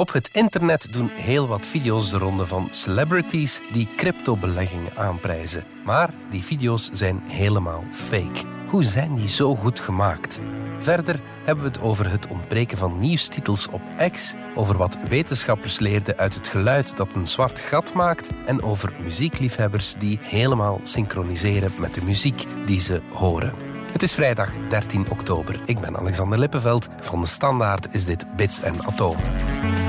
Op het internet doen heel wat video's de ronde van celebrities die cryptobeleggingen aanprijzen. Maar die video's zijn helemaal fake. Hoe zijn die zo goed gemaakt? Verder hebben we het over het ontbreken van nieuwstitels op X, over wat wetenschappers leerden uit het geluid dat een zwart gat maakt en over muziekliefhebbers die helemaal synchroniseren met de muziek die ze horen. Het is vrijdag 13 oktober. Ik ben Alexander Lippenveld. Van de Standaard is dit Bits en Atomen.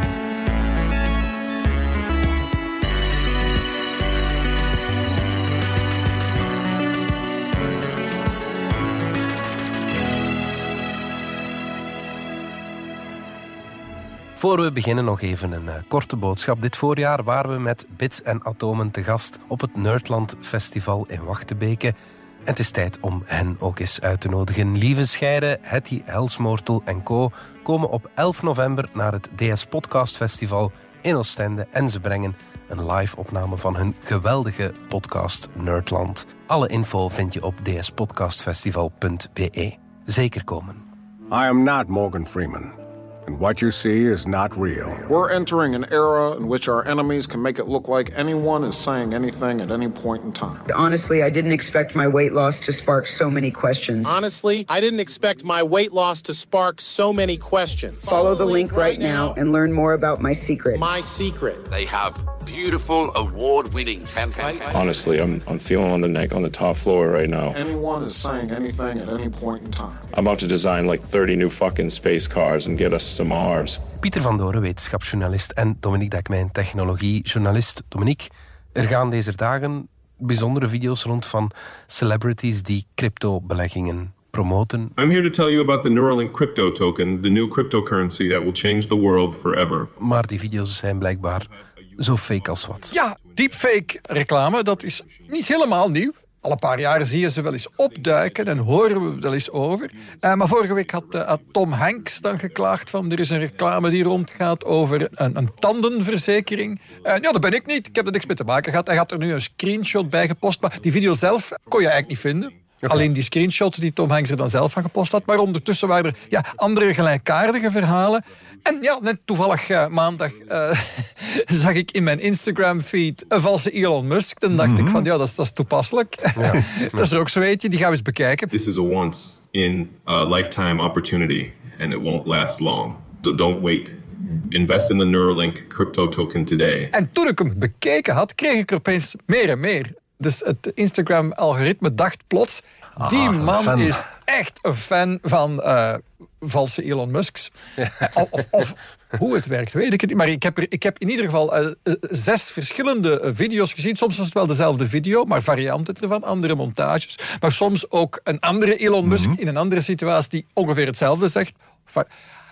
Voor we beginnen nog even een uh, korte boodschap. Dit voorjaar waren we met Bits en Atomen te gast op het Nerdland Festival in Wachtebeke. En het is tijd om hen ook eens uit te nodigen. Lieve Scheire, Hetty Helsmoortel en co. komen op 11 november naar het DS Podcast Festival in Oostende. En ze brengen een live opname van hun geweldige podcast Nerdland. Alle info vind je op dspodcastfestival.be. Zeker komen. I am not Morgan Freeman. And what you see is not real. We're entering an era in which our enemies can make it look like anyone is saying anything at any point in time. Honestly, I didn't expect my weight loss to spark so many questions. Honestly, I didn't expect my weight loss to spark so many questions. Follow the link right now and learn more about my secret. My secret. They have beautiful award-winning templates. Honestly, I'm I'm feeling on the neck on the top floor right now. Anyone is saying anything at any point in time. I'm about to design like 30 new fucking space cars and get us to Mars. Pieter van Doren, wetenschapsjournalist en Dominique Dekmijn, technologiejournalist. Dominique, er gaan deze dagen bijzondere video's rond van celebrities die crypto-beleggingen promoten. I'm here to tell you about the Neuralink crypto token, the new cryptocurrency that will change the world forever. Maar die video's zijn blijkbaar zo fake als wat. Ja, deepfake reclame, dat is niet helemaal nieuw. Al een paar jaren zie je ze wel eens opduiken en horen we wel eens over. Uh, maar vorige week had, uh, had, Tom Hanks dan geklaagd van... er is een reclame die rondgaat over een, een tandenverzekering. Uh, ja, dat ben ik niet. Ik heb er niks mee te maken gehad. Hij had er nu een screenshot bij gepost. Maar die video zelf kon je eigenlijk niet vinden. Alleen die screenshots die Tom Hanks er dan zelf van gepost had. Maar ondertussen waren er ja, andere gelijkaardige verhalen. En ja, net toevallig uh, maandag uh, zag ik in mijn Instagram-feed een valse Elon Musk. Dan dacht mm -hmm. ik van, ja, dat is, dat is toepasselijk. Ja. dat is er ook zo eentje, die gaan we eens bekijken. This is a once in a lifetime opportunity and it won't last long. So don't wait. Invest in the Neuralink crypto token today. En toen ik hem bekeken had, kreeg ik er opeens meer en meer. Dus het Instagram-algoritme dacht plots... die ah, man is echt een fan van uh, valse Elon Musks. Ja. Of, of, hoe het werkt, weet ik het niet. Maar ik heb, er, ik heb in ieder geval uh, zes verschillende video's gezien. Soms was het wel dezelfde video, maar varianten ervan, andere montages. Maar soms ook een andere Elon Musk mm -hmm. in een andere situatie die ongeveer hetzelfde zegt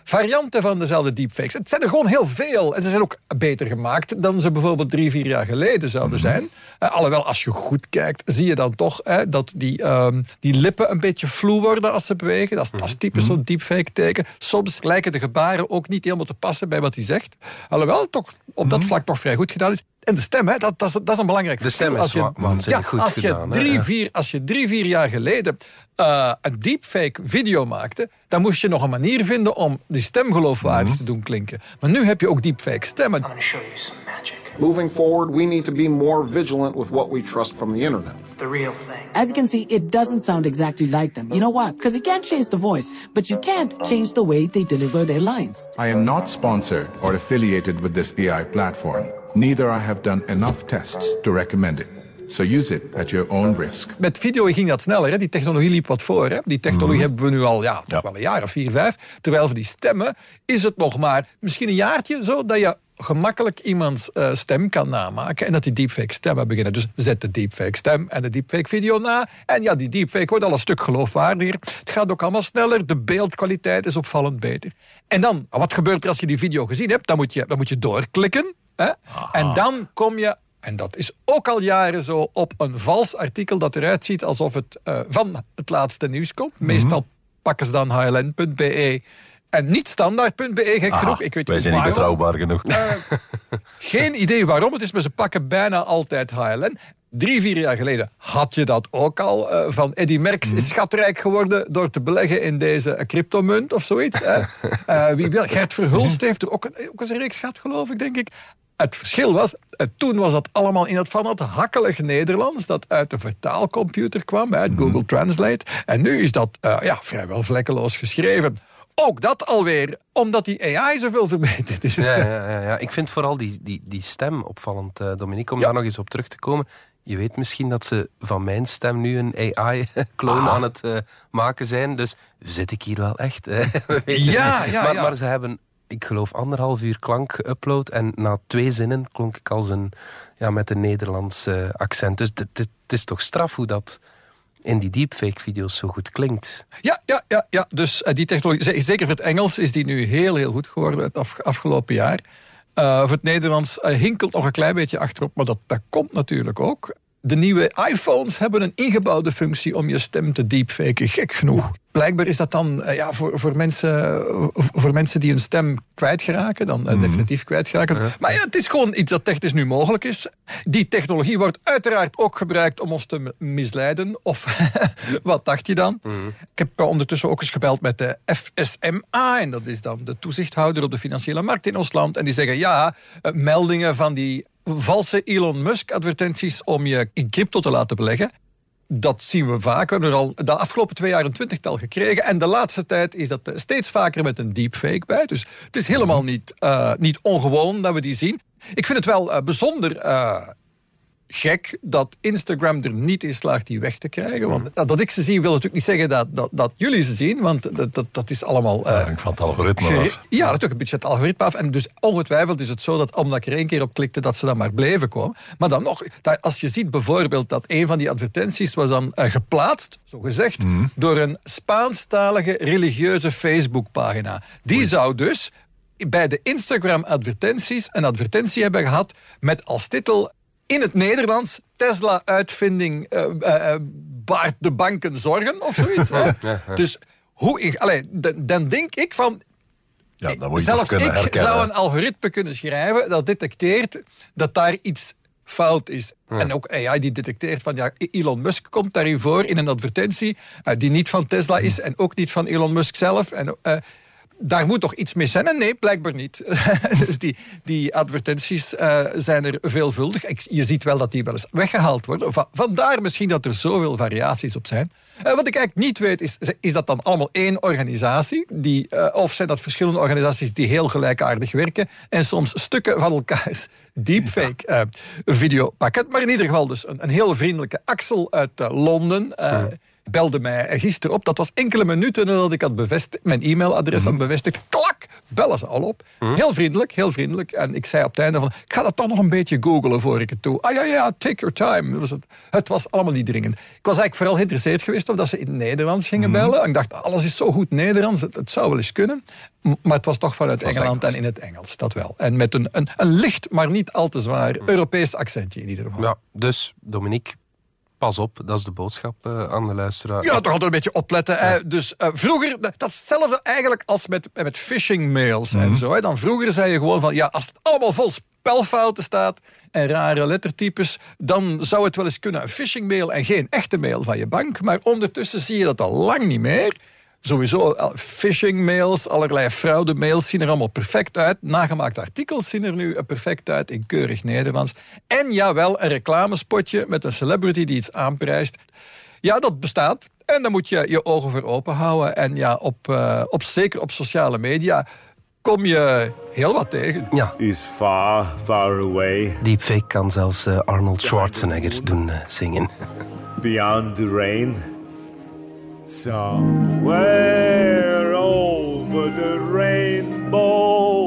varianten van dezelfde deepfakes. Het zijn er gewoon heel veel. En ze zijn ook beter gemaakt dan ze bijvoorbeeld drie, vier jaar geleden zouden zijn. Uh, alhoewel, als je goed kijkt, zie je dan toch uh, dat die, uh, die lippen een beetje vloe worden als ze bewegen. Dat is, dat is typisch zo'n deepfake teken. Soms lijken de gebaren ook niet helemaal te passen bij wat hij zegt. Alhoewel, toch op dat vlak toch vrij goed gedaan is. En de stem, hè, dat, dat, is, dat is een belangrijk De stem is je, waanzinnig ja, goed als je. Drie, hè? vier, als je drie, vier jaar geleden uh, een deepfake video maakte... dan moest je nog een manier vinden om die stem geloofwaardig mm -hmm. te doen klinken. Maar nu heb je ook deepfake stemmen. Moving forward, we need to be more vigilant with what we trust from the internet. It's the real thing. As you can see, it doesn't sound exactly like them. You know why? Because you can't change the voice, but you can't change the way they deliver their lines. I am not sponsored or affiliated with this AI platform. Neither I have done enough tests to recommend it. So use it at your own risk. Met video ging dat sneller. Hè? Die technologie liep wat voor. Hè? Die technologie mm. hebben we nu al ja, ja. wel een jaar of vier, vijf. Terwijl voor die stemmen is het nog maar misschien een jaartje zo dat je gemakkelijk iemands uh, stem kan namaken en dat die deepfake stemmen beginnen. Dus zet de deepfake stem en de deepfake video na en ja, die deepfake wordt al een stuk geloofwaardiger. Het gaat ook allemaal sneller, de beeldkwaliteit is opvallend beter. En dan, wat gebeurt er als je die video gezien hebt? Dan moet je, dan moet je doorklikken hè? en dan kom je en dat is ook al jaren zo op een vals artikel dat eruit ziet alsof het uh, van het laatste nieuws komt. Mm -hmm. Meestal pakken ze dan hln.be en niet standaard.be, gek Aha, genoeg. Ik weet wij zijn niet betrouwbaar genoeg. Uh, geen idee waarom het is, maar ze pakken bijna altijd HLN. Drie, vier jaar geleden had je dat ook al. eh, van Eddy Merckx is schatrijk geworden door te beleggen in deze cryptomunt of zoiets. hè. Eh, wie wil? Gert Verhulst heeft er ook, een, ook eens een reeks gehad, geloof ik, denk ik. Het verschil was, eh, toen was dat allemaal in het van het hakkelig Nederlands, dat uit de vertaalcomputer kwam, uit Google Translate. En nu is dat eh, ja, vrijwel vlekkeloos geschreven. Ook dat alweer, omdat die AI zoveel verbeterd is. Ja, ja, ja, ja. Ik vind vooral die, die, die stem opvallend, eh, Dominique, om daar nog eens op terug te komen. Je weet misschien dat ze van mijn stem nu een AI-clone Ah. aan het maken zijn. Dus zit ik hier wel echt? Ja, ja, maar, ja. maar ze hebben, ik geloof, anderhalf uur klank geüpload. En na twee zinnen klonk ik als een, ja, met een Nederlands accent. Dus het- is toch straf hoe dat in die deepfake-video's zo goed klinkt. Ja, ja, ja, ja. dus eh, die technologie, zeker voor het Engels, is die nu heel, heel goed geworden het af- afgelopen jaar. Eh, voor het Nederlands eh, hinkelt nog een klein beetje achterop, maar dat, dat komt natuurlijk ook. De nieuwe iPhones hebben een ingebouwde functie om je stem te deepfaken. Gek genoeg. Blijkbaar is dat dan eh, ja, voor, voor, mensen, eh, voor mensen die hun stem kwijtgeraken, dan eh, definitief kwijtgeraken. Maar ja, het is gewoon iets dat technisch nu mogelijk is. Die technologie wordt uiteraard ook gebruikt om ons te misleiden. Of wat dacht je dan? Ik heb ondertussen ook eens gebeld met de FSMA. En dat is dan de toezichthouder op de financiële markt in ons land. En die zeggen ja, meldingen van die valse Elon Musk advertenties om je in crypto te laten beleggen. Dat zien we vaak. We hebben er al de afgelopen twee jaar een twintigtal gekregen. En de laatste tijd is dat eh, steeds vaker met een deepfake bij. Dus het is helemaal niet, eh, niet ongewoon dat we die zien. Ik vind het wel eh, bijzonder gek dat Instagram er niet in slaagt die weg te krijgen. Want dat, dat ik ze zie wil natuurlijk niet zeggen dat, dat, dat jullie ze zien. Want dat, dat, dat is allemaal... eh, Ik van het algoritme af. Ja, natuurlijk een beetje het algoritme af. En dus ongetwijfeld is het zo dat omdat ik er één keer op klikte, dat ze dan maar bleven komen. Maar dan nog, dat- als je ziet bijvoorbeeld dat een van die advertenties was dan eh, geplaatst, zo gezegd, door een Spaanstalige religieuze Facebookpagina. Die zou dus bij de Instagram-advertenties een advertentie hebben gehad met als titel in het Nederlands Tesla-uitvinding eh, baart de banken zorgen of zoiets. hè. Dus hoe, in- allee, d- dan denk ik van, Ja, dan moet je Zelfs ik herkennen. zou een algoritme kunnen schrijven dat detecteert dat daar iets fout is. En ook AI die detecteert van ja, Elon Musk komt daarin voor in een advertentie die niet van Tesla is en ook niet van Elon Musk zelf. En, eh, daar moet toch iets mis zijn? En nee, blijkbaar niet. dus die, die advertenties eh, zijn er veelvuldig. Ik, je ziet wel dat die wel eens weggehaald worden. Va- Vandaar misschien dat er zoveel variaties op zijn. Eh, wat ik eigenlijk niet weet, is, is dat dan allemaal één organisatie? Die, eh, of zijn dat verschillende organisaties die heel gelijkaardig werken en soms stukken van elkaars deepfake video pakken? Maar in ieder geval dus een, een heel vriendelijke Axel uit Londen... belde mij gisteren op. Dat was enkele minuten nadat ik had bevestigd, mijn e-mailadres had bevestigd. Klak! Bellen ze al op. Heel vriendelijk, heel vriendelijk. En ik zei op het einde van, ik ga dat toch nog een beetje googlen voor ik het doe. Ah ja, ja, take your time. Was het. het was allemaal niet dringend. Ik was eigenlijk vooral geïnteresseerd geweest of dat ze in het Nederlands gingen bellen. En ik dacht, alles is zo goed Nederlands, het, het zou wel eens kunnen. Maar het was toch vanuit Engeland en in het Engels, dat wel. En met een, een, een licht, maar niet al te zwaar Europees accentje in ieder geval. Ja, dus Dominique, pas op, dat is de boodschap eh, aan de luisteraar. Ja, toch altijd een beetje opletten. Hè. Dus eh, vroeger, dat is hetzelfde eigenlijk als met, met phishing mails en zo. Hè. Dan vroeger zei je gewoon van, ja, als het allemaal vol spelfouten staat en rare lettertypes, dan zou het wel eens kunnen een phishing mail en geen echte mail van je bank. Maar ondertussen zie je dat al lang niet meer. Sowieso, eh, phishing mails, allerlei fraude mails zien er allemaal perfect uit. Nagemaakte artikels zien er nu eh, perfect uit in keurig Nederlands. En jawel, een reclamespotje met een celebrity die iets aanprijst. Ja, dat bestaat. En daar moet je je ogen voor open houden. En ja, op, eh, op, zeker op sociale media kom je heel wat tegen. Ja. Is far, far away. Deepfake kan zelfs Arnold Schwarzenegger doen zingen. Beyond the rain. Somewhere over the rainbow,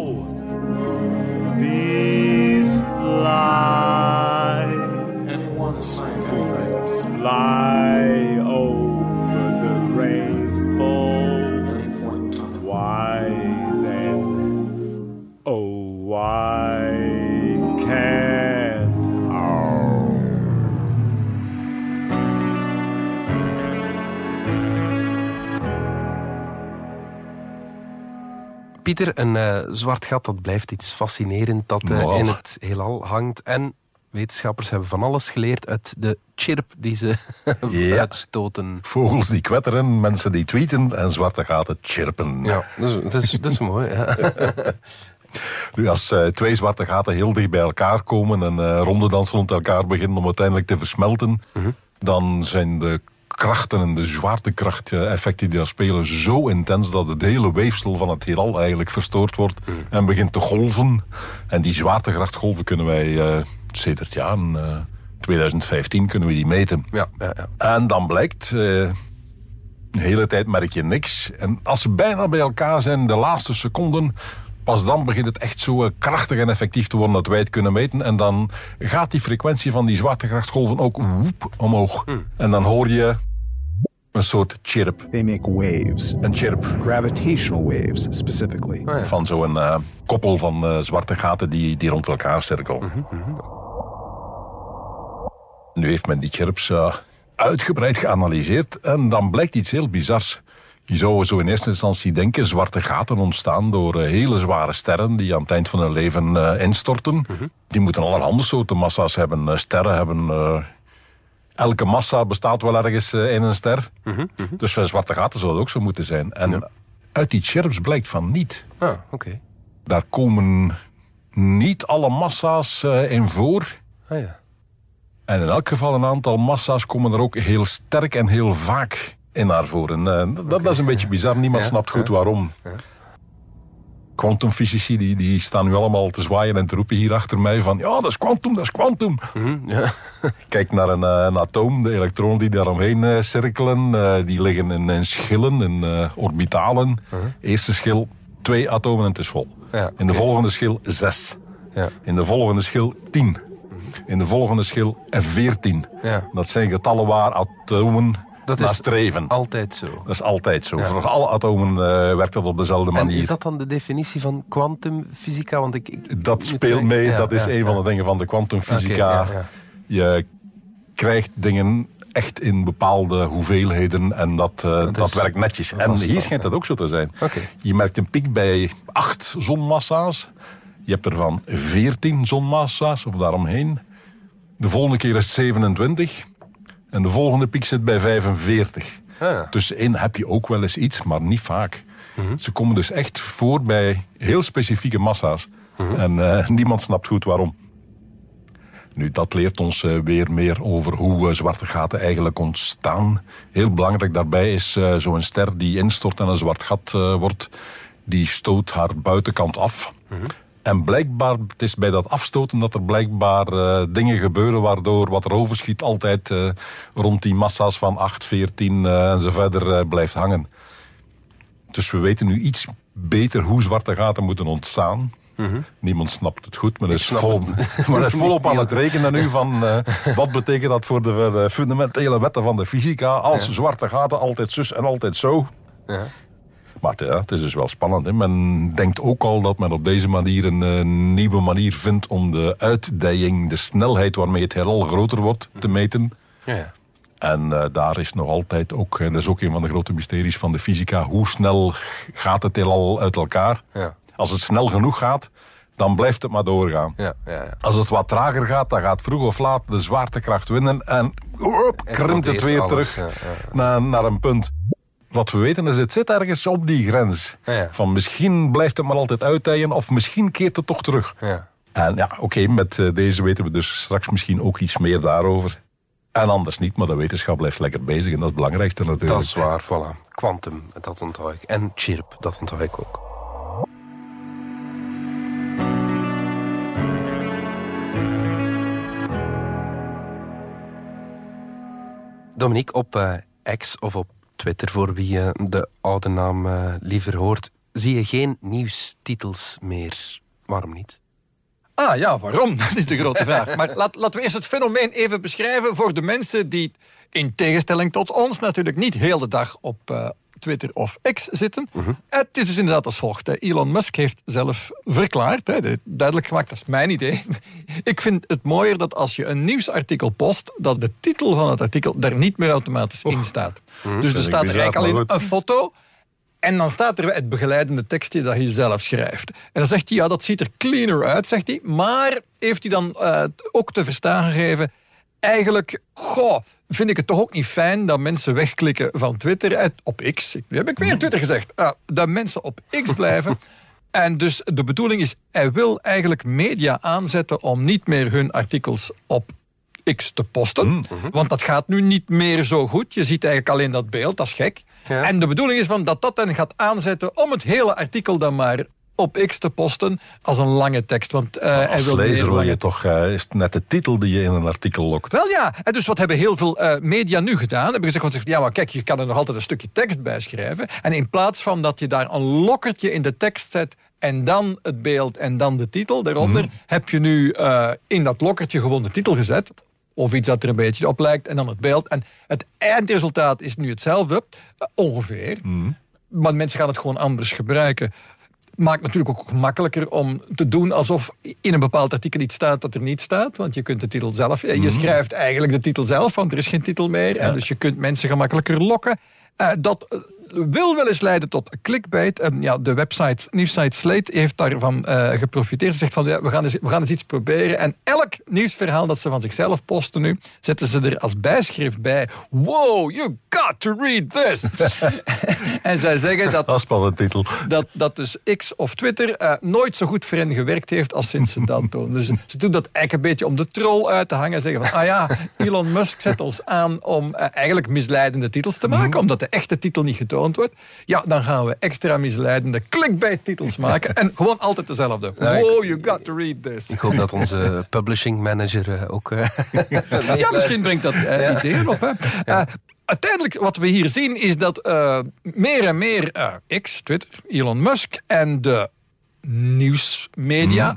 Pieter, een eh, zwart gat, dat blijft iets fascinerend dat eh, Wow. in het heelal hangt. En Wetenschappers hebben van alles geleerd uit de chirp die ze Ja. uitstoten. Vogels die kwetteren, mensen die tweeten en zwarte gaten chirpen. Ja, dat is, dat is, dat is mooi. Ja. Nu, als eh, twee zwarte gaten heel dicht bij elkaar komen en eh rondedans rond elkaar beginnen om uiteindelijk te versmelten, dan zijn de krachten en de zwaartekracht-effecten die daar spelen zo intens dat het hele weefsel van het heelal eigenlijk verstoord wordt en begint te golven. En die zwaartekrachtgolven kunnen wij eh sedert ja, in, eh, 2015 kunnen we die meten. Ja, ja, ja. En dan blijkt, eh, de hele tijd merk je niks. En als ze bijna bij elkaar zijn, de laatste seconden, pas dan begint het echt zo eh, krachtig en effectief te worden dat wij het kunnen meten. En dan gaat die frequentie van die zwaartekrachtgolven ook woep omhoog. En dan hoor je een soort chirp. They make waves. Een chirp. Gravitational waves, specifically. Van zo'n eh, koppel van eh, zwarte gaten die, die rond elkaar cirkelen. Nu heeft men die chirps uitgebreid geanalyseerd en dan blijkt iets heel bizars. Je zou zo in eerste instantie denken, zwarte gaten ontstaan door eh, hele zware sterren die aan het eind van hun leven eh, instorten. Die moeten allerhande soorten massa's hebben. Eh, sterren hebben... elke massa bestaat wel ergens in een ster. Dus voor zwarte gaten zou het ook zo moeten zijn. En uit die chirps blijkt van niet. Ah, oké. Daar komen niet alle massa's in voor. Ah, ja. En in elk geval een aantal massa's komen er ook heel sterk en heel vaak in naar voren. Eh, dat, dat is een beetje bizar. Niemand Ja, snapt goed ja. waarom. Quantumfysici die, die staan nu allemaal te zwaaien en te roepen hier achter mij van ja, dat is kwantum, dat is kwantum. ja. Kijk naar een, eh, een atoom, de elektronen die daaromheen eh, cirkelen, die liggen in, in schillen, in orbitalen. Eerste schil, twee atomen en het is vol. In de volgende schil, zes. Ja. In de volgende schil, tien. In de volgende schil, veertien. Dat zijn getallen waar atomen Dat naar is streven. altijd zo. Dat is altijd zo. Ja. Voor alle atomen eh, werkt dat op dezelfde En manier. is dat dan de definitie van kwantumfysica? Want ik, ik Dat speelt mee, Ja, dat is een van de dingen van de kwantumfysica. Je krijgt dingen echt in bepaalde hoeveelheden en dat, eh, dat, werkt netjes. En hier schijnt dat ook zo te zijn. Je merkt een piek bij acht zonmassa's. Je hebt er van 14 zonmassa's of daaromheen. De volgende keer is het 27. En de volgende piek zit bij 45. Ah. Tussenin heb je ook wel eens iets, maar niet vaak. Mhm. Ze komen dus echt voor bij heel specifieke massa's. En eh, niemand snapt goed waarom. Nu, dat leert ons eh, weer meer over hoe eh, zwarte gaten eigenlijk ontstaan. Heel belangrijk daarbij is zo'n ster die instort en een zwart gat wordt, die stoot haar buitenkant af. En blijkbaar, het is bij dat afstoten dat er blijkbaar eh, dingen gebeuren waardoor wat er overschiet altijd eh, rond die massa's van 8, 14 eh, en zo verder eh, blijft hangen. Dus we weten nu iets beter hoe zwarte gaten moeten ontstaan. Niemand snapt het goed, maar dat is, vol, het. maar is volop aan het rekenen nu van wat betekent dat voor de, de fundamentele wetten van de fysica als zwarte gaten altijd zus en altijd zo. Ja. Maar het, ja, het is dus wel spannend. Hè? Men denkt ook al dat men op deze manier een eh, nieuwe manier vindt om de uitdijing, de snelheid waarmee het heelal groter wordt, te meten. Ja, ja. En eh, daar is nog altijd ook, dat is ook een van de grote mysteries van de fysica, hoe snel gaat het heelal uit elkaar? Ja. Als het snel genoeg gaat, dan blijft het maar doorgaan. Ja, ja, ja. Als het wat trager gaat, dan gaat vroeg of laat de zwaartekracht winnen en krimpt het weer alles, terug. Naar, naar een punt. Wat we weten is, het zit ergens op die grens. Ja, ja. Van misschien blijft het maar altijd uitdijen of misschien keert het toch terug. Ja. En ja, oké, met eh, deze weten we dus straks misschien ook iets meer daarover. En anders niet, maar de wetenschap blijft lekker bezig en dat is het belangrijkste natuurlijk. Dat is waar, voilà. Quantum, dat onthoud ik. En chirp, dat onthoud ik ook. Dominique, op eh, X of op Twitter, voor wie eh, de oude naam eh, liever hoort, zie je geen nieuwstitels meer. Waarom niet? Ah ja, waarom? Dat is de grote vraag. Maar laat, laten we eerst het fenomeen even beschrijven voor de mensen die, in tegenstelling tot ons, natuurlijk niet heel de dag op eh, Twitter of X zitten. Het is dus inderdaad als volgt. hè. Elon Musk heeft zelf verklaard, duidelijk gemaakt, dat is mijn idee. Ik vind het mooier dat als je een nieuwsartikel post, dat de titel van het artikel er niet meer automatisch in staat. Dus er staat er eigenlijk alleen een foto En dan staat er het begeleidende tekstje dat hij zelf schrijft. En dan zegt hij, ja, dat ziet er cleaner uit, zegt hij. Maar heeft hij dan uh, ook te verstaan gegeven... Eigenlijk, goh, vind ik het toch ook niet fijn dat mensen wegklikken van Twitter op X. Nu heb ik weer Twitter gezegd. Uh, dat mensen op X blijven. En dus de bedoeling is, hij wil eigenlijk media aanzetten om niet meer hun artikels op X te posten. Mm, mhm. Want dat gaat nu niet meer zo goed. Je ziet eigenlijk alleen dat beeld, dat is gek. Ja. En de bedoeling is van dat dat dan gaat aanzetten om het hele artikel dan maar op X te posten als een lange tekst. Want, uh, hij Als wil meer lezer wil je toch, eh, is het net de titel die je in een artikel lokt. wel ja, en dus wat hebben heel veel eh, media nu gedaan? Hebben gezegd, want ja, maar kijk, je kan er nog altijd een stukje tekst bij schrijven. En in plaats van dat je daar een lokkertje in de tekst zet en dan het beeld en dan de titel daaronder, heb je nu in dat lokkertje gewoon de titel gezet. Of iets dat er een beetje op lijkt en dan het beeld. En het eindresultaat is nu hetzelfde, ongeveer. Maar mensen gaan het gewoon anders gebruiken. Maakt natuurlijk ook makkelijker om te doen alsof in een bepaald artikel iets staat dat er niet staat. Want je kunt de titel zelf. Je schrijft eigenlijk de titel zelf, want er is geen titel meer. En dus je kunt mensen gemakkelijker lokken. Eh, dat eh, wil wel eens leiden tot clickbait. En ja, de website, nieuwssite Slate heeft daarvan eh, geprofiteerd. Ze zegt van, ja, we, gaan eens, we gaan eens iets proberen. En elk nieuwsverhaal dat ze van zichzelf posten nu, zetten ze er als bijschrift bij. Wow, you got to read this. en zij zeggen dat Dat is titel. dat, dat dus X of Twitter eh, nooit zo goed voor hen gewerkt heeft als sinds ze dat doen. Dus ze doen dat eigenlijk een beetje om de troll uit te hangen. Zeggen van, ah ja, Elon Musk zet ons aan om eh, eigenlijk misleidende titels te maken, omdat de echte titel niet getoond wordt. Ja, dan gaan we extra misleidende clickbait-titels maken. En gewoon altijd dezelfde. Ja, ik- Wow, you got to read this. Ik hoop dat onze publishing manager eh, ook... eh, Ja, misschien brengt dat eh, ideeën op. Hè. Uiteindelijk, wat we hier zien, is dat meer en meer X, Twitter, Elon Musk en de nieuwsmedia.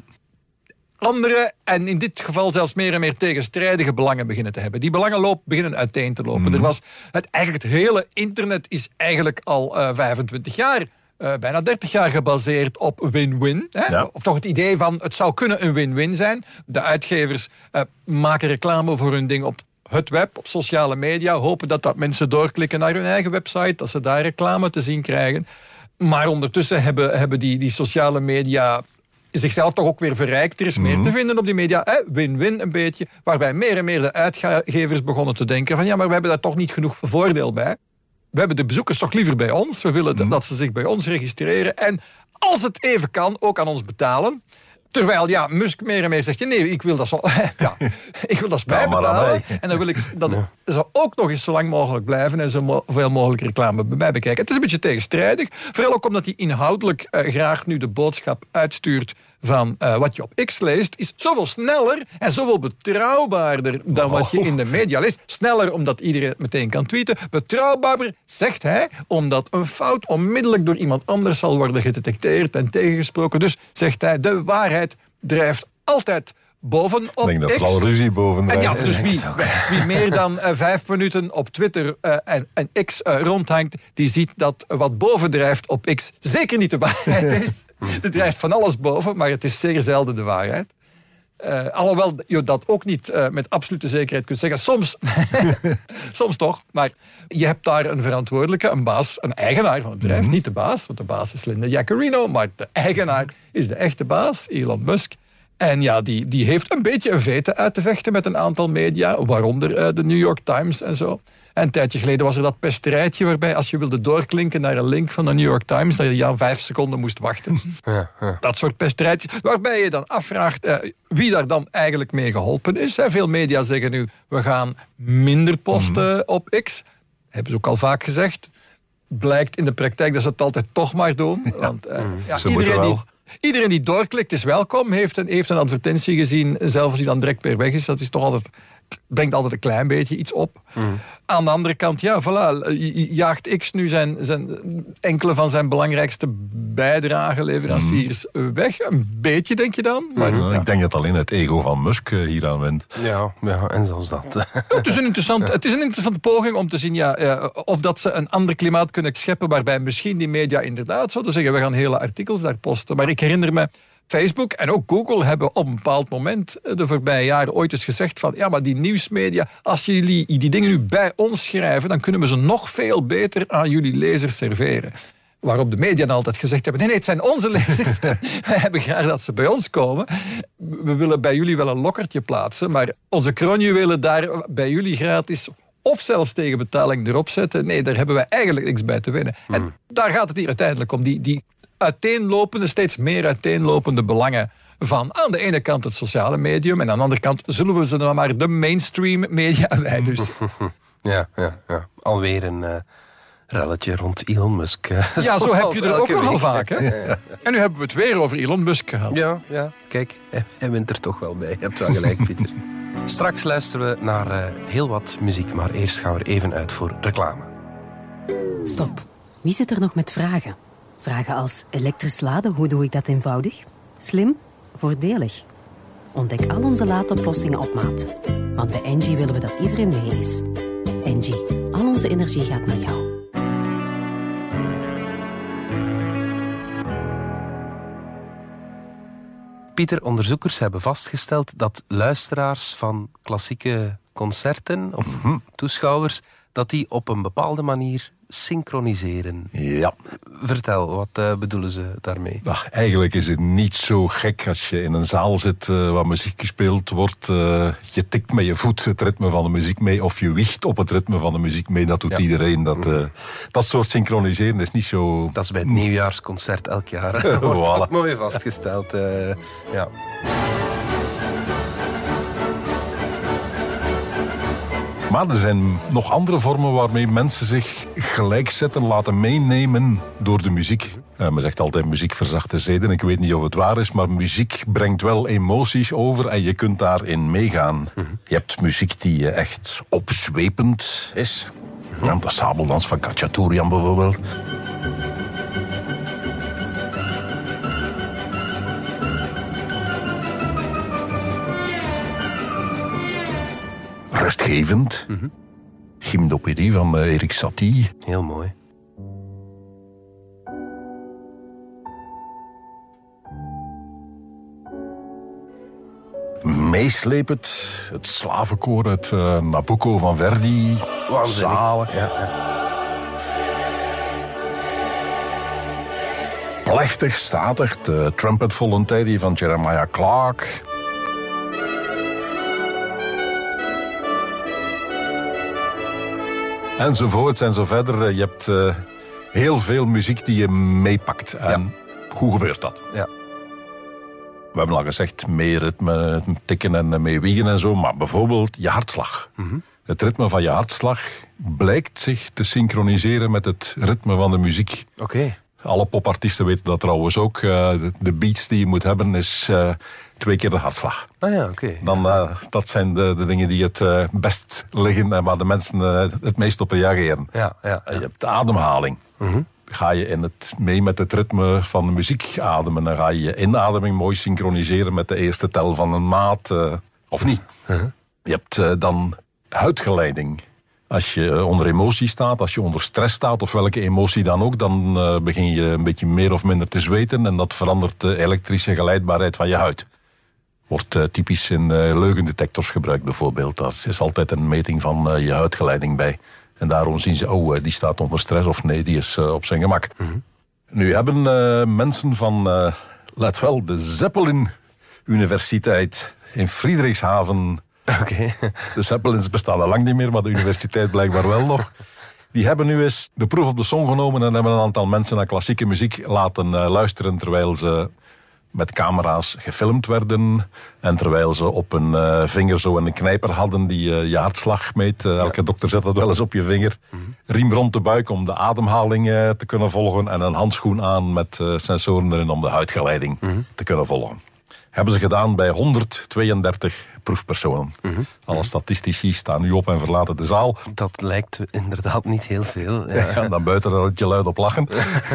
Andere, en in dit geval zelfs meer en meer tegenstrijdige belangen beginnen te hebben. Die belangen beginnen uiteen te lopen. Er was het, eigenlijk het hele internet is eigenlijk al eh, 25 jaar, eh, bijna 30 jaar gebaseerd op win-win. Ja. Of toch het idee van het zou kunnen een win-win zijn. De uitgevers eh, maken reclame voor hun ding op het web, op sociale media, hopen dat dat mensen doorklikken naar hun eigen website, dat ze daar reclame te zien krijgen. Maar ondertussen hebben, hebben die, die sociale media zichzelf toch ook weer verrijkt. Er is meer te vinden op die media. Win-win een beetje. Waarbij meer en meer de uitgevers begonnen te denken van ja, maar we hebben daar toch niet genoeg voordeel bij. We hebben de bezoekers toch liever bij ons. We willen dat- dat ze zich bij ons registreren. En als het even kan, ook aan ons betalen. Terwijl, ja, Musk meer en meer zegt... nee, ik wil dat zo... ja, ik wil dat bijbetalen. En dan wil ik dat ze ook nog eens zo lang mogelijk blijven... en zo veel mogelijk reclame bij mij bekijken. Het is een beetje tegenstrijdig. Vooral ook omdat hij inhoudelijk eh, graag nu de boodschap uitstuurt... van eh, wat je op X leest, is zoveel sneller en zoveel betrouwbaarder dan wat je in de media leest. Sneller omdat iedereen het meteen kan tweeten. Betrouwbaarder, zegt hij, omdat een fout onmiddellijk door iemand anders zal worden gedetecteerd en tegengesproken. Dus zegt hij, de waarheid drijft altijd boven op Ik denk dat X. ruzie boven En ja, dus wie, wie meer dan eh, vijf minuten op Twitter eh, en, en X eh, rondhangt, die ziet dat wat bovendrijft op X zeker niet de waarheid is. Er drijft van alles boven, maar het is zeer zelden de waarheid. Eh, alhoewel je dat ook niet eh, met absolute zekerheid kunt zeggen. Soms, soms toch. Maar je hebt daar een verantwoordelijke, een baas, een eigenaar van het bedrijf. Niet de baas, want de baas is Linda Jaccarino. Maar de eigenaar is de echte baas, Elon Musk. En ja, die, die heeft een beetje een vete uit te vechten met een aantal media. Waaronder eh, de New York Times en zo. En een tijdje geleden was er dat pesterijtje waarbij als je wilde doorklinken naar een link van de New York Times, dat je ja vijf seconden moest wachten. ja, ja. Dat soort pesterijtjes. Waarbij je dan afvraagt eh, wie daar dan eigenlijk mee geholpen is. Hè. Veel media zeggen nu, we gaan minder posten op X. Hebben ze ook al vaak gezegd. Blijkt in de praktijk dat ze het altijd toch maar doen. Want eh, ja, Ze iedereen, die. Iedereen die doorklikt is welkom. Heeft een, heeft een advertentie gezien. Zelfs als die dan direct weer weg is. Dat is toch altijd brengt altijd een klein beetje iets op. Aan de andere kant, ja, voilà, jaagt X nu zijn, zijn, enkele van zijn belangrijkste bijdrageleveranciers weg. Een beetje, denk je dan? Maar, ja. Ik denk dat alleen het ego van Musk eh, hier aan wint. Ja, ja, en zelfs dat. Het is, een interessant, het is een interessante poging om te zien ja, eh, of dat ze een ander klimaat kunnen scheppen waarbij misschien die media inderdaad zouden zeggen we gaan hele artikels daar posten. Maar ik herinner me, Facebook en ook Google hebben op een bepaald moment eh, de voorbije jaren ooit eens gezegd van ja, maar die nieuwsmedia, als jullie die dingen nu bij ons schrijven, dan kunnen we ze nog veel beter aan jullie lezers serveren. Waarop de media altijd gezegd hebben: nee, nee, het zijn onze lezers. Wij hebben graag dat ze bij ons komen. We willen bij jullie wel een lokkertje plaatsen, maar onze kroonjuwelen daar bij jullie gratis of zelfs tegen betaling erop zetten. Nee, daar hebben wij eigenlijk niks bij te winnen. En daar gaat het hier uiteindelijk om. Die, die uiteenlopende, steeds meer uiteenlopende belangen van aan de ene kant het sociale medium en aan de andere kant zullen we ze dan maar de mainstream media wij dus. Ja, ja, ja. alweer een uh, relletje rond Elon Musk. eh, Ja, zo heb je er ook nogal vaak. Hè? Ja, ja. En nu hebben we het weer over Elon Musk gehad. Ja, ja. Kijk, hij- hij wint er toch wel bij. Je hebt wel gelijk, Pieter. Straks luisteren we naar eh, heel wat muziek, maar eerst gaan we er even uit voor reclame. Stop. Wie zit er nog met vragen? Vragen als elektrisch laden, hoe doe ik dat eenvoudig? Slim? Voordelig? Ontdek al onze laadoplossingen op maat. Want bij Engie willen we dat iedereen mee is. Engie, al onze energie gaat naar jou. Pieter, onderzoekers hebben vastgesteld dat luisteraars van klassieke concerten of toeschouwers, dat die op een bepaalde manier synchroniseren. Ja. Vertel, wat eh, bedoelen ze daarmee? Ach, eigenlijk is het niet zo gek als je in een zaal zit eh, waar muziek gespeeld wordt. eh, je tikt met je voet het ritme van de muziek mee of je wiegt op het ritme van de muziek mee. Dat doet iedereen. Dat, dat soort synchroniseren is niet zo... Dat is bij het nieuwjaarsconcert elk jaar. Wordt Voilà. mooi vastgesteld. ja. Maar er zijn nog andere vormen waarmee mensen zich gelijk zetten, laten meenemen door de muziek. Eh, men zegt altijd muziek verzacht de zeden. Ik weet niet of het waar is, maar muziek brengt wel emoties over en je kunt daarin meegaan. Je hebt muziek die echt opzwepend is. Ja, de sabeldans van Kachaturian bijvoorbeeld. Rustgevend. Gymnopedie van eh, Erik Satie. Heel mooi. Meeslepend. Het slavenkoor uit eh, Nabucco van Verdi. Waanzinnig. Zalig. Ja, ja. Plechtig, statig. De Trumpet Voluntary van Jeremiah Clark. Enzovoorts en zo verder. Je hebt eh, heel veel muziek die je meepakt. En hoe gebeurt dat? Ja. We hebben al gezegd, meer ritme, tikken en mee wiegen en zo. Maar bijvoorbeeld je hartslag. Het ritme van je hartslag blijkt zich te synchroniseren met het ritme van de muziek. Oké. Alle popartiesten weten dat trouwens ook. Eh, de- de beats die je moet hebben is eh, twee keer de hartslag. Ah ja, oké. Dan, eh, dat zijn de, de dingen die het eh, best liggen en waar de mensen eh, het meest op reageren. Ja, ja. En je hebt de ademhaling. Ga je in het, mee met het ritme van de muziek ademen, dan ga je je inademing mooi synchroniseren met de eerste tel van een maat, of niet. Je hebt dan huidgeleiding. Als je onder emotie staat, als je onder stress staat, of welke emotie dan ook, dan begin je een beetje meer of minder te zweten en dat verandert de elektrische geleidbaarheid van je huid. Wordt eh, typisch in eh, leugendetectors gebruikt bijvoorbeeld. Daar is altijd een meting van eh, je huidgeleiding bij. En daarom zien ze, oh, die staat onder stress of nee, die is op zijn gemak. Nu hebben mensen van, let wel, de Zeppelin Universiteit in Friedrichshaven. Oké. De Zeppelins bestaan al lang niet meer, maar de universiteit blijkbaar wel nog. Die hebben nu eens de proef op de som genomen en hebben een aantal mensen naar klassieke muziek laten luisteren terwijl ze met camera's gefilmd werden. En terwijl ze op een eh, vinger zo een knijper hadden die eh, je hartslag meet. Eh, elke dokter zet dat wel eens op je vinger. Riem rond de buik om de ademhaling te kunnen volgen. En een handschoen aan met sensoren erin om de huidgeleiding te kunnen volgen. Hebben ze gedaan bij 132 proefpersonen. Alle statistici staan nu op en verlaten de zaal. Dat lijkt inderdaad niet heel veel. Ja. Ja, dan buiten er je luid op lachen.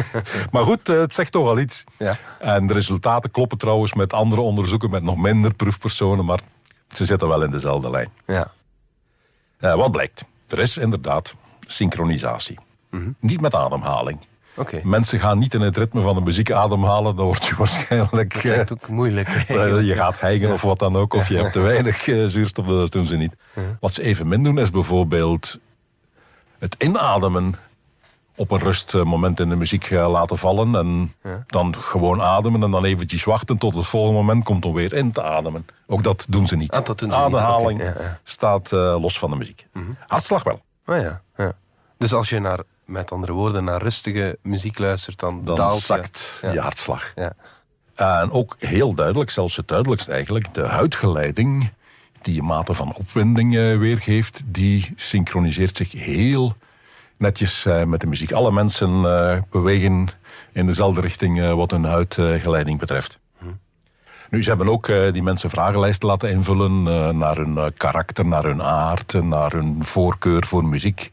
maar goed, eh, het zegt toch wel iets. Ja. En de resultaten kloppen trouwens met andere onderzoeken met nog minder proefpersonen, maar ze zitten wel in dezelfde lijn. Ja. Eh, wat blijkt? Er is inderdaad synchronisatie. Niet met ademhaling. Oké. Mensen gaan niet in het ritme van de muziek ademhalen, dan word je waarschijnlijk... Dat eh, lijkt ook moeilijk. eh, je gaat hijgen of wat dan ook, of je hebt te weinig eh, zuurstof, dat doen ze niet. Wat ze even min doen is bijvoorbeeld het inademen op een rustmoment in de muziek eh, laten vallen. En Ja. dan gewoon ademen en dan eventjes wachten tot het volgende moment komt om weer in te ademen. Ook dat doen ze niet. Ah, dat doen ze niet, Ademhaling oké, ja, ja. staat eh, los van de muziek. Hartslag wel. Oh ja, ja. Dus als je naar, met andere woorden, naar rustige muziek luistert, dan, Dan daalt zakt je, je hartslag. Ja. En ook heel duidelijk, zelfs het duidelijkst eigenlijk, de huidgeleiding die je mate van opwinding eh, weergeeft, die synchroniseert zich heel netjes eh, met de muziek. Alle mensen eh, bewegen in dezelfde richting eh, wat hun huidgeleiding betreft. Nu, ze hebben ook eh, die mensen vragenlijsten laten invullen eh, naar hun eh, karakter, naar hun aard, eh, naar hun voorkeur voor muziek,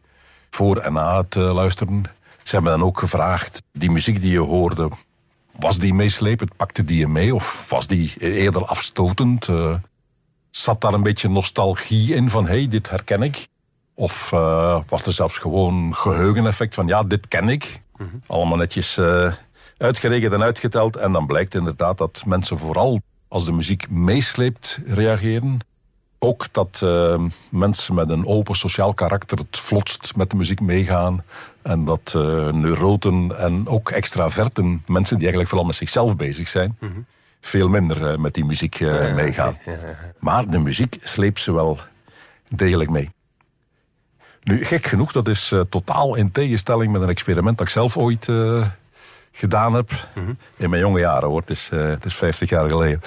voor en na het eh, luisteren. Ze hebben dan ook gevraagd, die muziek die je hoorde, was die meeslepend? Pakte die je mee? Of was die eerder afstotend? Eh, zat daar een beetje nostalgie in van, hey, dit herken ik? Of eh, was er zelfs gewoon geheugeneffect van, ja, dit ken ik? Allemaal netjes eh, uitgerekend en uitgeteld. En dan blijkt inderdaad dat mensen vooral als de muziek meesleept reageren. Ook dat eh, mensen met een open sociaal karakter het vlotst met de muziek meegaan. En dat eh, neuroten en ook extraverten, mensen die eigenlijk vooral met zichzelf bezig zijn, veel minder eh, met die muziek eh, meegaan. Maar de muziek sleept ze wel degelijk mee. Nu, gek genoeg, dat is totaal in tegenstelling met een experiment dat ik zelf ooit gedaan heb. In mijn jonge jaren hoor, het is, het is 50 jaar geleden.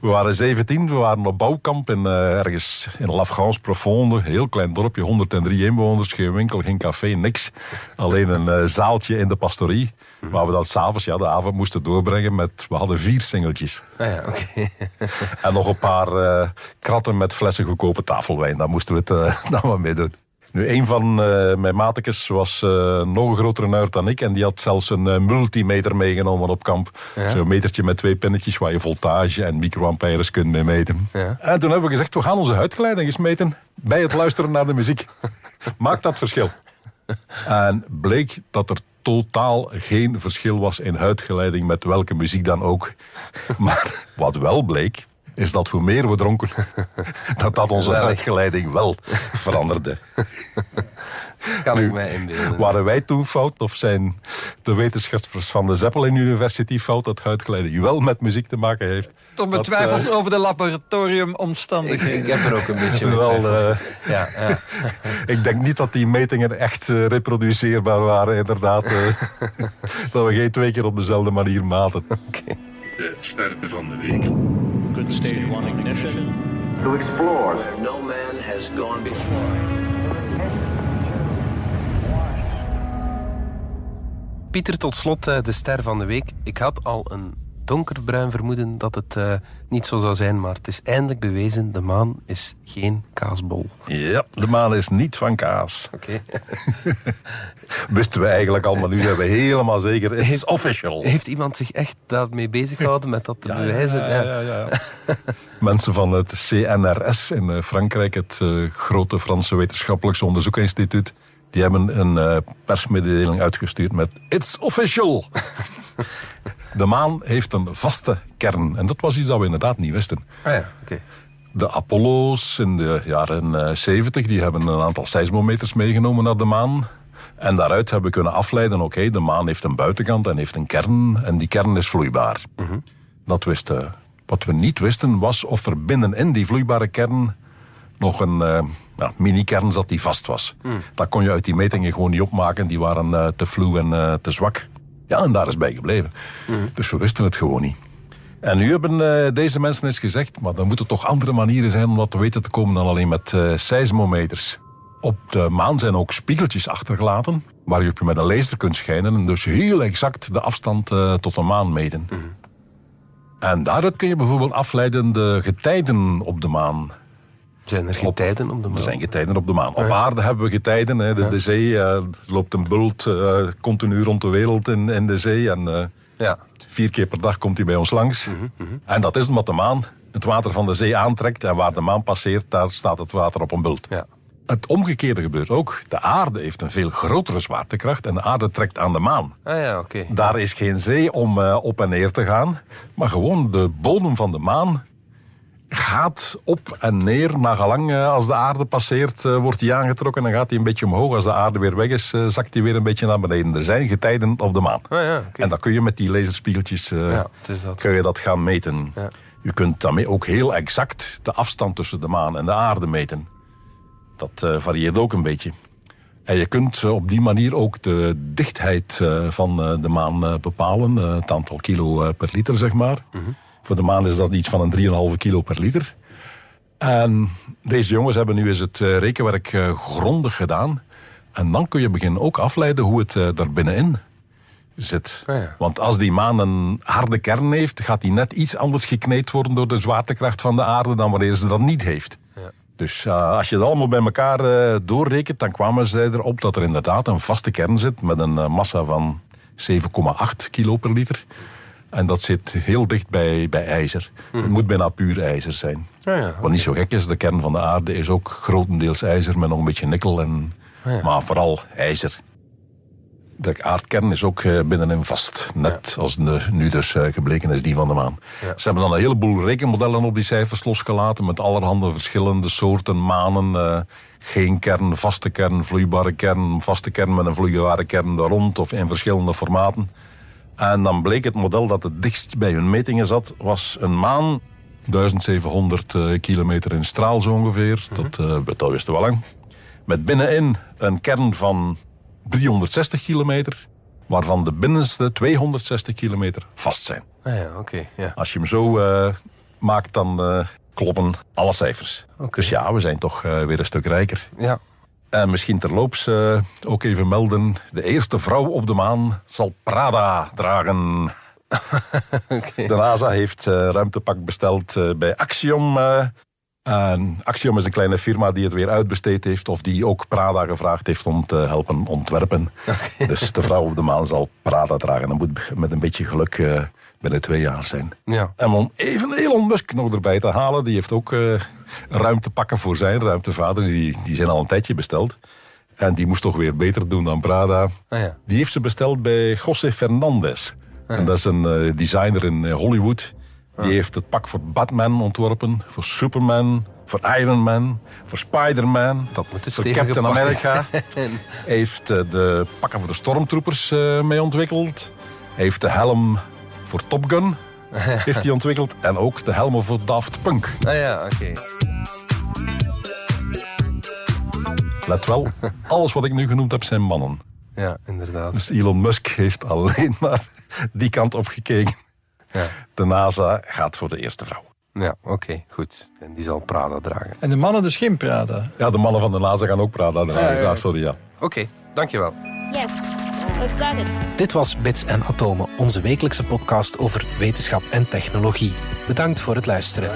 We waren 17, we waren op bouwkamp in, eh, ergens in La France Profonde. Heel klein dorpje, 103 inwoners, geen winkel, geen café, niks. Alleen een eh, zaaltje in de pastorie. Waar we dan s'avonds ja, de avond moesten doorbrengen met... We hadden vier singeltjes. Ah ja. En nog een paar eh, kratten met flessen goedkope tafelwijn. Daar moesten we het dan maar mee doen. Nu, een van eh, mijn matekes was eh, nog een grotere nerd dan ik. En die had zelfs een eh, multimeter meegenomen op kamp. Ja. Zo'n metertje met twee pinnetjes waar je voltage en microampères kunt mee meten. Ja. En toen hebben we gezegd, we gaan onze huidgeleiding eens meten bij het luisteren naar de muziek. Maakt dat verschil? En bleek dat er totaal geen verschil was in huidgeleiding met welke muziek dan ook. Maar wat wel bleek, is dat hoe meer we dronken, dat dat onze huidgeleiding wel veranderde. Kan ik mij inbeelden. Waren wij toen fout of zijn de wetenschappers van de Zeppelin University fout dat huidgeleiding wel met muziek te maken heeft? Toch met Dat, twijfels eh, over de Ik, laboratoriumomstandigheden. ik heb er ook een beetje mee Wel, eh, Ja, ja. Ik denk niet dat die metingen echt eh, reproduceerbaar waren, inderdaad. eh, dat we geen twee keer op dezelfde manier maten. De sterren van de week. Good stage one ignition. To explore. No man has gone before. Pieter, tot slot eh, de ster van de week. Ik had al een donkerbruin vermoeden dat het eh, niet zo zou zijn, maar het is eindelijk bewezen, de maan is geen kaasbol. Ja, de maan is niet van kaas. Oké. Wisten we eigenlijk al, maar nu zijn we helemaal zeker. Is official. Heeft iemand zich echt daarmee bezig gehouden met dat te bewijzen? Ja, ja, ja, ja. Mensen van het CNRS in eh, Frankrijk, het eh, grote Franse wetenschappelijks onderzoekinstituut, die hebben een persmededeling uitgestuurd met It's official. De maan heeft een vaste kern. En dat was iets dat we inderdaad niet wisten. Ah ja, oké. De Apollo's in de jaren eh, 70 die hebben een aantal seismometers meegenomen naar de maan. En daaruit hebben we kunnen afleiden, oké, de maan heeft een buitenkant en heeft een kern. En die kern is vloeibaar. Dat wisten. Wat we niet wisten was of er binnenin die vloeibare kern nog een eh, ja, mini-kern zat die vast was. Dat kon je uit die metingen gewoon niet opmaken. Die waren eh, te vloe en eh, te zwak. Ja, en daar is bij gebleven. Dus we wisten het gewoon niet. En nu hebben eh, deze mensen eens gezegd, maar er moeten toch andere manieren zijn om dat te weten te komen dan alleen met eh seismometers. Op de maan zijn ook spiegeltjes achtergelaten, waar je op je met een laser kunt schijnen en dus heel exact de afstand eh, tot de maan meten. En daaruit kun je bijvoorbeeld afleiden de getijden op de maan. Zijn er getijden op de maan? Er zijn getijden op de maan. Op aarde hebben we getijden. Hè. De, de zee eh, loopt een bult eh, continu rond de wereld in, in de zee. En eh, Ja. vier keer per dag komt hij bij ons langs. En dat is omdat de maan het water van de zee aantrekt. En waar de maan passeert, daar staat het water op een bult. Ja. Het omgekeerde gebeurt ook. De aarde heeft een veel grotere zwaartekracht en de aarde trekt aan de maan. Ah ja, oké. Daar is geen zee om op en neer te gaan. Maar gewoon de bodem van de maan gaat op en neer. Nagelang uh, als de aarde passeert, uh, wordt die aangetrokken en gaat hij een beetje omhoog. Als de aarde weer weg is, uh, zakt hij weer een beetje naar beneden. Er zijn getijden op de maan. Oh, ja, okay. En dan kun je met die laserspiegeltjes ja, dat. Kun je dat gaan meten. Ja. Je kunt daarmee ook heel exact de afstand tussen de maan en de aarde meten. Dat varieert ook een beetje. En je kunt op die manier ook de dichtheid van de maan bepalen. Het aantal kilo per liter, zeg maar. Mm -hmm. Voor de maan is dat iets van een 3,5 kilo per liter. En deze jongens hebben nu eens het rekenwerk grondig gedaan. En dan kun je beginnen ook afleiden hoe het daar binnenin zit. Ah, ja. Want als die maan een harde kern heeft, gaat die net iets anders gekneed worden door de zwaartekracht van de aarde dan wanneer ze dat niet heeft. Ja. Dus uh, als je het allemaal bij elkaar uh, doorrekent, dan kwamen zij erop dat er inderdaad een vaste kern zit met een uh, massa van 7,8 kilo per liter. En dat zit heel dicht bij, bij ijzer. Mhm. Het moet bijna puur ijzer zijn. Ah, ja, Wat niet zo gek is, de kern van de aarde is ook grotendeels ijzer met nog een beetje nikkel. En, Ah, ja. Maar vooral ijzer. De aardkern is ook eh, binnenin vast. Net als de, nu dus eh, gebleken is die van de maan. Ze hebben dan een heleboel rekenmodellen op die cijfers losgelaten. Met allerhande verschillende soorten manen. eh, geen kern, vaste kern, vloeibare kern, vaste kern met een vloeibare kern daar rond. Of in verschillende formaten. En dan bleek het model dat het dichtst bij hun metingen zat, was een maan. 1700 eh, kilometer in straal zo ongeveer. Dat, eh, dat wisten we al lang. Met binnenin een kern van 360 kilometer. Waarvan de binnenste 260 kilometer vast zijn. Ah ja, oké. ja. Als je hem zo eh, maakt, dan kloppen alle cijfers. Dus ja, we zijn toch weer een stuk rijker. Ja. En misschien terloops eh, ook even melden. De eerste vrouw op de maan zal Prada dragen. De NASA heeft eh, ruimtepak besteld eh, bij Axiom. en Axiom is een kleine firma die het weer uitbesteed heeft. Of die ook Prada gevraagd heeft om te helpen ontwerpen. Dus de vrouw op de maan zal Prada dragen. Dat moet met een beetje geluk binnen twee jaar zijn. Ja. En om even Elon Musk nog erbij te halen. Die heeft ook eh, ruimtepakken voor zijn ruimtevader. Die, die zijn al een tijdje besteld. En die moest toch weer beter doen dan Prada. Ah ja. Die heeft ze besteld bij José Fernandez. En dat is een eh, designer in eh, Hollywood. Die heeft het pak voor Batman ontworpen, voor Superman, voor Iron Man, voor Spider-Man, Dat moet een voor Captain America. heeft de pakken voor de stormtroopers mee ontwikkeld. Heeft de helm voor Top Gun heeft hij ontwikkeld. En ook de helmen voor Daft Punk. Ah ja, oké. Let wel, alles wat ik nu genoemd heb zijn mannen. Ja, inderdaad. Dus Elon Musk heeft alleen maar die kant op gekeken. Ja, De NASA gaat voor de eerste vrouw. ja oké, goed. En die zal Prada dragen. En de mannen dus geen Prada. Ja, de mannen van de NASA gaan ook praten. Ja, ja. sorry, ja. Oké, dankjewel. Yes, Dit was Bits en Atomen, onze wekelijkse podcast over wetenschap en technologie. Bedankt voor het luisteren.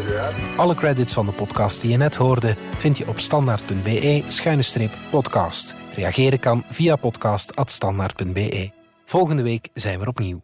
Alle credits van de podcast die je net hoorde vind je op standaard.be-podcast. Reageren kan via podcast.standaard.be. Volgende week zijn we opnieuw.